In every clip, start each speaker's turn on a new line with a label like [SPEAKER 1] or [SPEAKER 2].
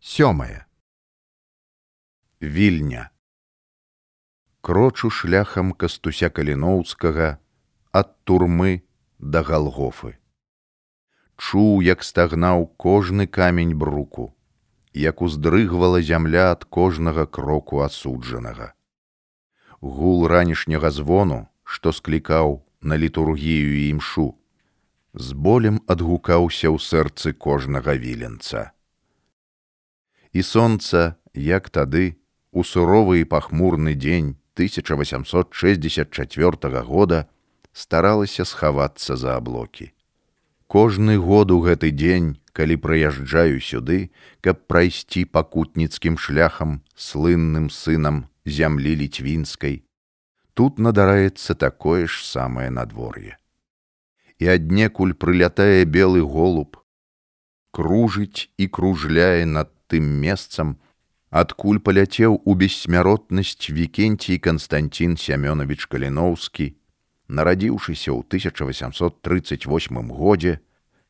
[SPEAKER 1] сёмае. Вільня. Крочу шляхам кастуся каліноўскага ад турмы да галгофы. Чуў як стагнаў кожны камень бруку як уздрыгвала зямля ад кожнага кроку асуджанага. Гул ранішняга звону што склікаў на літургію імшу з болем адгукаўся ў сэрцы кожнага віленца і сонца як тады у суровы і пахмурны дзень 1864 года старалася схавацца за аблокі. Кожны год у гэты дзень, калі прыязджаю сюды, каб прайсці пакутніцкім шляхам слынным сынам зямлі ліцвінскай, тут надараецца такое ж самае надвор'е. І аднекуль прылятае белы голуб, кружыць і кружляе над тым месцам, адкуль паляцеў у бессмяротнасць вікенцій Канстанцін Сямёнович Каліноўскі, нарадзіўшыся ў 1838 годзе,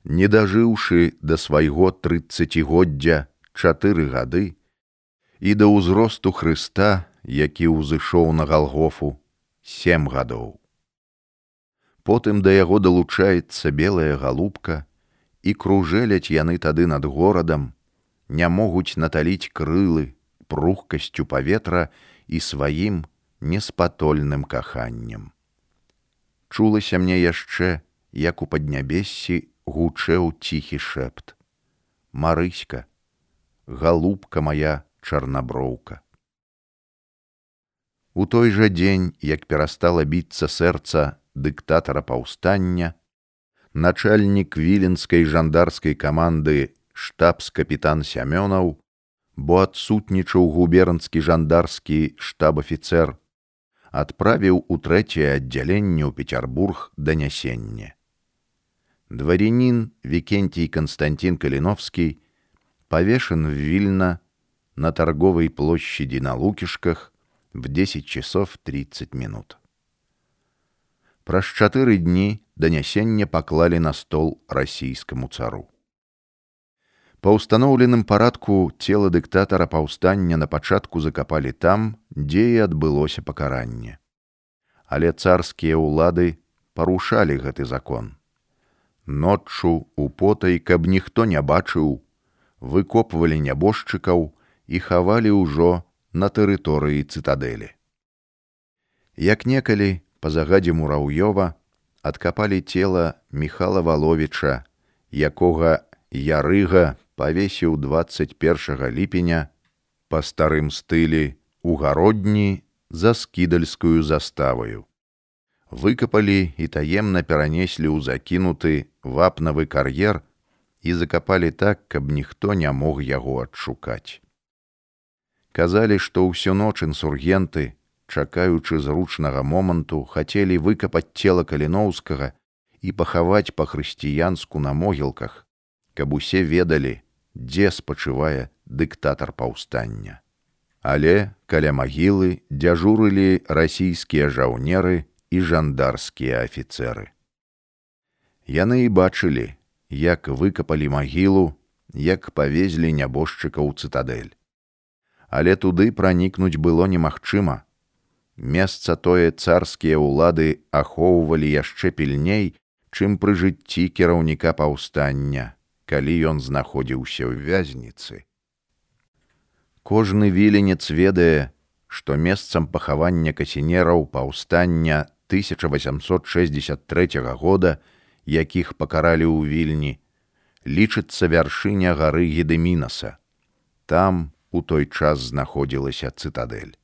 [SPEAKER 1] не дажыўшы да свайго трыццацігоддзя чатыры гады і да ўзросту Хрыста, які ўзышоў на галгофу сем гадоў. Потым да яго далучаецца белая галубка, і кружэляць яны тады над горадам, не могуць наталіць крылы прухкасцю паветра і сваім неспатольным каханнем. Чулася мне яшчэ, як у паднябессі гучэў ціхі шэпт. Марыська, галубка моя чарнаброўка. У той жа дзень, як перастала біцца сэрца дыктатара паўстання, начальнік віленскай жандарскай каманды штабс-капітан сямёнаў бо адсутнічаў губернскі жандарскі штаб-афіцэр адправіў у трэцяе аддзяленне ў пецярбург данясенне. Дварянін викентий константин каліновскі повешен вільна на торговой площади на лукішках в десять часов тридцать минут праз чатыры дні данясенне паклалі на стол расійскаму цару Па ўстаноўленым парадку цела дыктатара паўстання на пачатку закапалі там, дзе і адбылося пакаранне. Але царскія ўлады парушалі гэты закон. Ноччу у потай, каб ніхто не бачыў, выкопвалі нябожчыкаў і хавалі ўжо на тэрыторыі цытадэлі. Як некалі па загадзе мураўёва адкапалі цела Михала Валовіча, якога ярыга павесіў 21 ліпеня па старым стылі у гародні за скідальскую заставаю. Выкапалі і таемна перанеслі ў закінуты вапнавы кар'ер і закапалі так, каб ніхто не мог яго адшукаць. Казалі, што ўсю ноч інсургенты, чакаючы зручнага моманту, хацелі выкапаць цела каліноўскага і пахаваць па-хрысціянску на могілках, каб усе ведалі, дзе спачывае дыктатар паўстання. Але каля магілы дзяжурылі расійскія жаўнеры і жандарскія афіцэры. Яны і бачылі, як выкапалі магілу, як павезлі нябожчыка ў цытадэль. Але туды пранікнуць было немагчыма. Месца тое царскія ўлады ахоўвалі яшчэ пільней, чым пры жыцці кіраўніка паўстання калі ён знаходзіўся ў вязніцы. Кожны віленец ведае, што месцам пахавання касінераў паўстання 1863 года, якіх пакаралі ў вільні, лічыцца вяршыня гары гедемінаса. Там у той час знаходзілася цытадэль.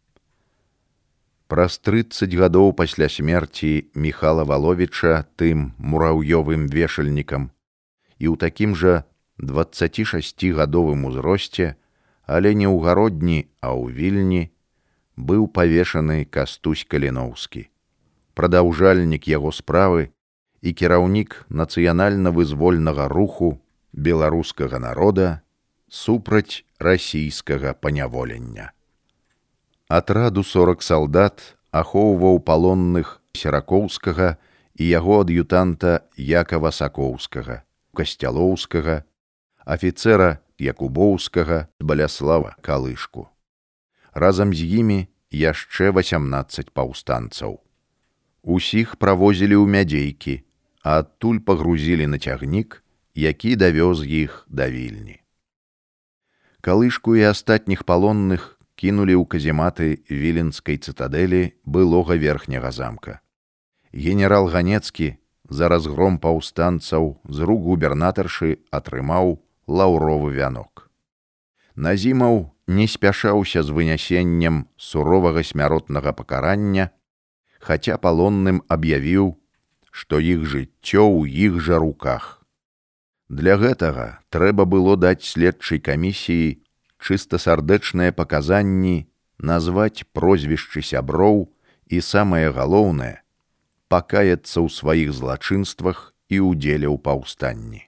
[SPEAKER 1] Праз 30 гадоў пасля смерці Михала Валовіча тым мураўёвым вешальнікам і ў такім жа 26гадовым узросце, але не ў гародні, а ў вільні быў павешаны кастусь каліноўскі. Прадаўжальнік яго справы і кіраўнік нацыянальна-вызвольнага руху беларускага народа супраць расійскага паняволення. Атраду 40 салдат ахоўваў палонных серакоўскага і яго ад'ютанта Якова Сакоўскага касцялоўскага, афіцера Якубоўскага баляслава калышку. Разам з імі яшчэ 18 паўстанцаў. Усіх правозілі ў мядзейкі, а адтуль пагрузілі на цягнік, які давёз іх да вільні. Калышку і астатніх палонных кінулі ў казематы віленскай цытадэлі былога верхняга замка. Генерал ганецкі за разгром паўстанцаў з рук губернатаршы атрымаў лаўровы вянок. Назімаў не спяшаўся з вынясеннем суровага смяротнага пакарання, хаця палонным аб'явіў, што іх жыццё ў іх жа руках. Для гэтага трэба было даць следчай камісіі чыстасардэчныя паказанні назваць прозвішчы сяброў і самае галоўнае пакаяцца ў сваіх злачынствах і ўдзеле ў паўстанні.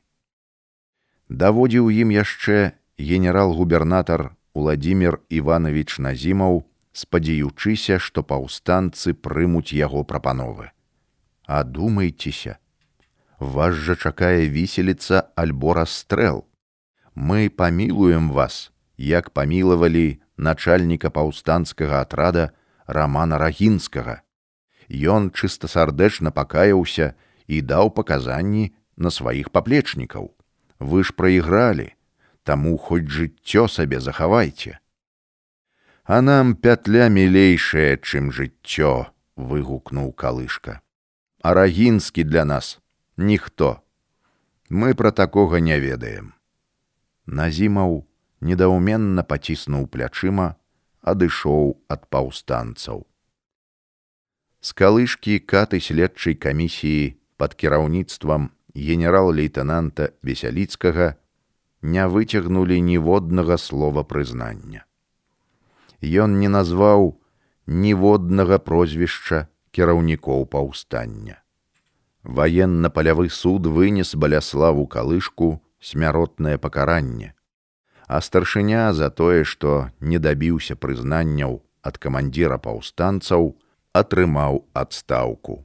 [SPEAKER 1] Даводзіў ім яшчэ генерал-губернатар Уладзімир Іванович Назімаў, спадзяючыся, што паўстанцы прымуць яго прапановы. А думайцеся, вас жа чакае віселіца альбо расстрэл. Мы памілуем вас, як памілавалі начальніка паўстанцкага атрада рамана рагінскага. Ён чыстасардэчна пакаяўся і даў паказанні на сваіх паплечнікаў. Вы ж прайгралі, таму хоць жыццё сабе захавайце. А нам пятля мілейшая, чым жыццё, выгукнуў калышка. А рагінскі для нас ніхто. Мы пра такога не ведаем. Назімаў недаўменна паціснуў плячыма, адышоў ад паўстанцаў. З калышкі каты следчай камісіі пад кіраўніцтвам генерал-лейтенанта весяліцкага не выцягнулі ніводнага слова прызнання. Ён не назваў ніводнага прозвішча кіраўнікоў паўстання. Ваенна-палявы суд вынес баляславу калышку смяротнае пакаранне, а старшыня за тое, што не дабіўся прызнанняў ад камандзіра паўстанцаў, атрымаў адстаўку.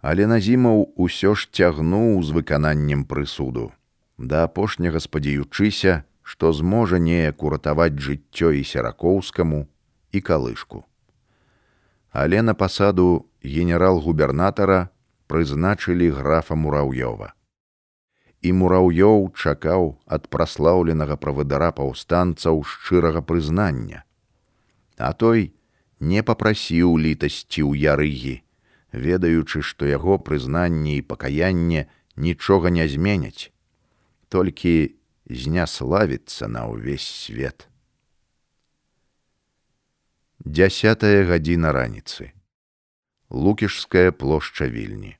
[SPEAKER 1] Але назімаў усё ж цягнуў з выкананнем прысуду, да апошняга спадзяючыся, што зможа неяк уратаваць жыццё і серакоўскаму і калышку. Але на пасаду генерал-губернатара прызначылі графа мураўёва і мураўёў чакаў ад праслаўленага правадара паўстанцаў шчырага прызнання. А той не папрасіў літасці ў ярыгі, ведаючы, што яго прызнанне і пакаянне нічога не зменяць, толькі зняславіцца на ўвесь свет. Дзясятая гадзіна раніцы. Лукішская плошча вільні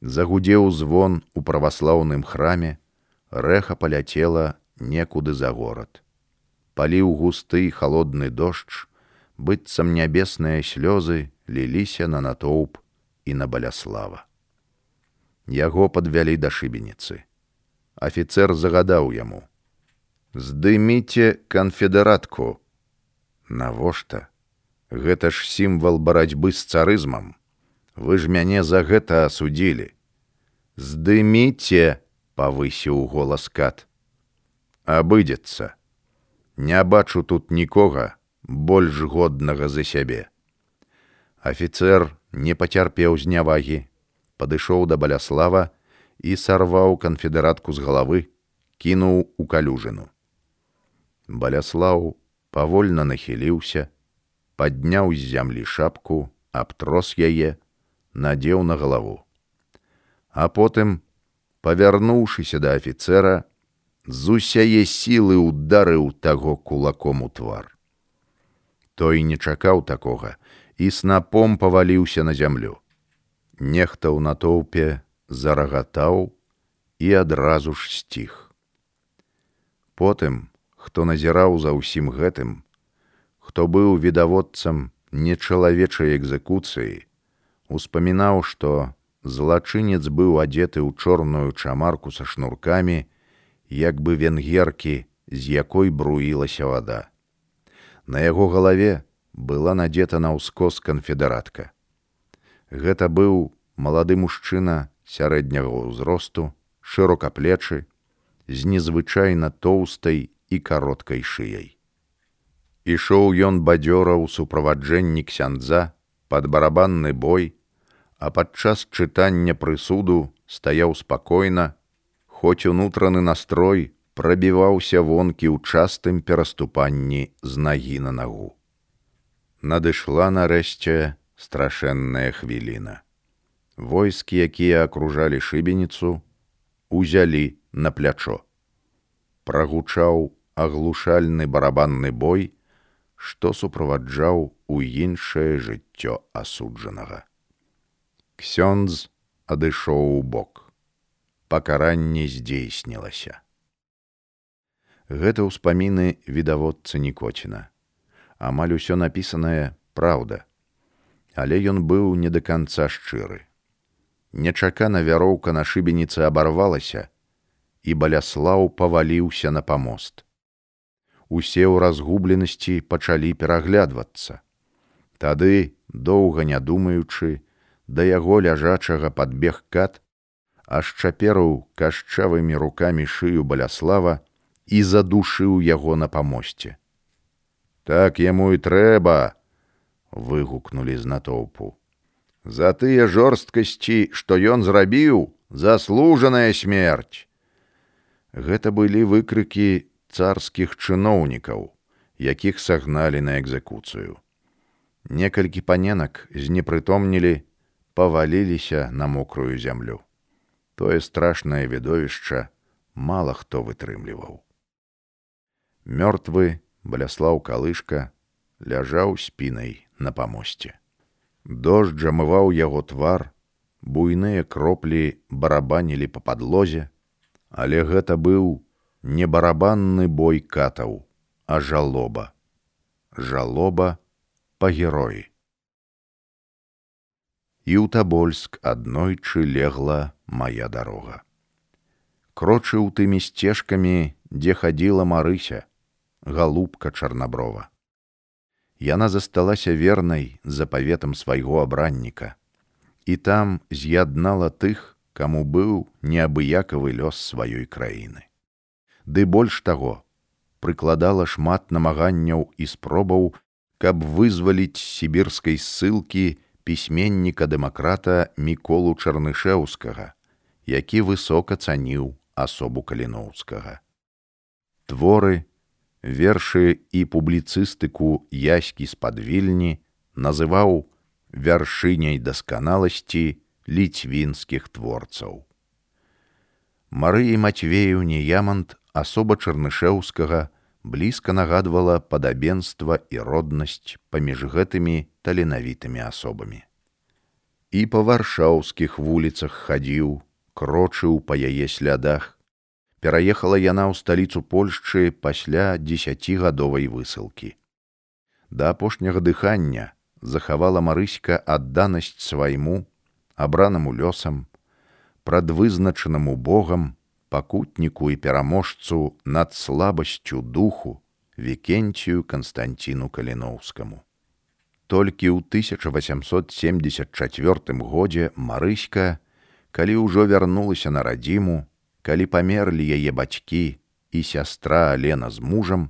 [SPEAKER 1] загудзеў звон у праваслаўным храме, рэха паляцела некуды за горад. Паліў густы холодны дождж, быццам нябесныя слёзы ліліся на натоўп і на баляслава. Яго падвялі да шыбеніцы. Афіцэр загадаў яму: « Здыміце канфедэратку. Навошта? Гэта ж сімвал барацьбы з царызмам вы ж мяне за гэта асудзілі здыміце павысіў голас кат абыдзецца не бачу тут нікога больш годнага за сябе афіцэр не пацярпеў знявагі падышоў да баляслава і сарваў канфедэратку з галавы кінуў у калюжыну баляслаў павольна нахіліўся падняў з зямлі шапку абтрос яе надзеў на галаву. А потым, павярнуўшыся да афіцэра, з усяе сілы ударыў таго кулаком у твар. Той не чакаў такога і снапом паваліўся на зямлю. Нехта ў натоўпе зарагатаў і адразу ж сціх. Потым, хто назіраў за ўсім гэтым, хто быў відаводцам нечалавечай экзекуцыі, успамінаў, што злачынец быў адзеты ў чорную чамарку са шнуркамі, як бы венгеркі, з якой бруілася вада. На яго галаве была надзета на ўскос канфедэратка. Гэта быў малады мужчына сярэдняга ўзросту, шырокаплечы, з незвычайна тоўстай і кароткай шыяй. Ішоў ён бадзёра ў суправаджэнні ксяндза пад барабанны бой, а падчас чытання прысуду стаяў спакойна, хоць унутраны настрой прабіваўся вонкі ў частым пераступанні з нагі на нагу. Надышла нарэшце страшэнная хвіліна. Войскі, якія акружалі шыбеніцу, узялі на плячо. Прагучаў аглушальны барабанны бой, што суправаджаў у іншае жыццё асуджанага. Ксёндз адышоў у бок. Пакаранне здзейснілася. Гэта ўспаміны відаводца нікоціна. Амаль усё напісанае праўда, але ён быў не да канца шчыры. Нечакана вяроўка на шыбеніцы абарвалася, і баляслаў паваліўся на памост усе ў разгубленасці пачалі пераглядвацца. Тады, доўга не думаючы, да яго ляжачага падбег кат, аж чапераў кашчавымі рукамі шыю баляслава і задушыў яго на памосце. Так яму і трэба, выгукнулі з натоўпу. За тыя жорсткасці, што ён зрабіў, заслужаная смерць. Гэта былі выкрыкі царскіх чыноўнікаў, якіх сагналі на экзекуцыю. Некалькі паненак знепрытомнілі, паваліліся на мокрую зямлю. Тое страшнае відовішча мала хто вытрымліваў. Мёртвы баляслаў калышка ляжаў спінай на памосце. Дождж жамываў яго твар, буйныя кроплі барабанілі па падлозе, але гэта быў не барабанны бой катаў, а жалоба. Жалоба па героі. І ў табольск аднойчы легла моя дарога. Крочыў тымі сцежкамі, дзе хадзіла Марыся, галубка чарнаброва. Яна засталася вернай запаветам свайго абранніка, і там з'яднала тых, каму быў неабыякавы лёс сваёй краіны. Ды больш таго прыкладала шмат намаганняў і спробаў каб вызваліць сібірскай ссылкі пісьменніка дэмакрата міколу чарнышеўскага які высока цаніў асобу каліноўскага. Творы вершы і публіцыстыку яські з-пад вільні называў вяршыняй дасканаласці ліцвінскіх творцаў Марыі Мацвеюні Ямант асоба чарнышеўскага блізка нагадвала падабенства і роднасць паміж гэтымі таленавітымі асобамі. І па варшаўскіх вуліцах хадзіў, крочыў па яе слядах. Пераехала яна ў сталіцу Польшчы пасля дзесяцігадовай высылкі. Да апошняга дыхання захавала марыська адданасць свайму, абранаму лёсам, прадвызначанаму Богам, пакутніку і пераможцу над слабасцю духу вікенцію Канстанціну Каліноўскаму. Толькі ў 1874 годзе Марыська, калі ўжо вярнулася на радзіму, калі памерлі яе бацькі і сястра Алена з мужам,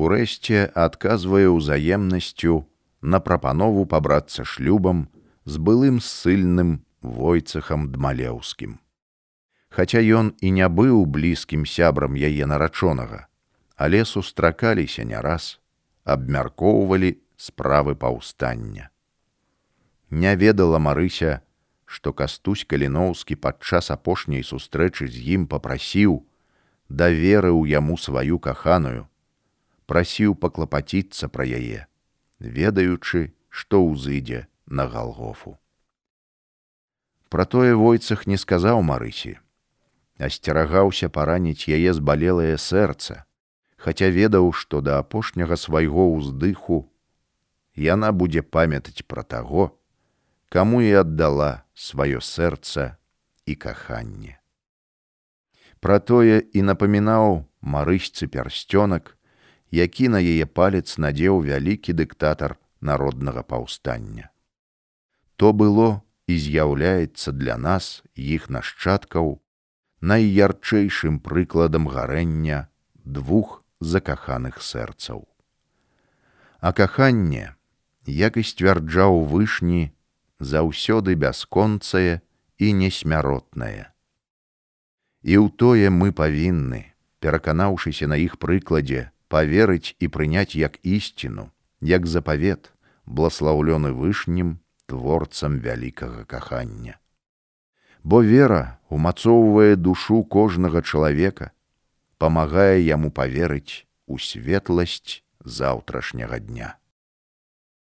[SPEAKER 1] урэшце адказвае ўзаемнасцю на прапанову пабрацца шлюбам з былым ссыльным войцахам дмалеўскім хаця ён і не быў блізкім сябрам яе нарачонага, але сустракаліся не раз, абмяркоўвалі справы паўстання. Не ведала Марыся, што кастусь каліноўскі падчас апошняй сустрэчы з ім папрасіў, даверыў яму сваю каханую, прасіў паклапаціцца пра яе, ведаючы, што ўзыдзе на галгофу. Пра тое войцах не сказаў Марысі, асцерагаўся параніць яе збалелае сэрца, хаця ведаў, што да апошняга свайго ўздыху яна будзе памятаць пра таго, каму і аддала сваё сэрца і каханне. Пра тое і напамінаў марысьцы пярсцёнак, які на яе палец надзеў вялікі дыктатар народнага паўстання. То было і з'яўляецца для нас іх нашчадкаў найярчэйшым прыкладам гарэння двух закаханых сэрцаў. А каханне, як і сцвярджаў вышні, заўсёды бясконцае і несмяротнае. І ў тое мы павінны, пераканаўшыся на іх прыкладзе, поверыць і прыняць як ісціну, як запавет, бласлаўлёны вышнім творцам вялікага кахання. Бо вера умацоўвае душу кожнага чалавека, памагае яму паверыць у светласць заўтрашняга дня.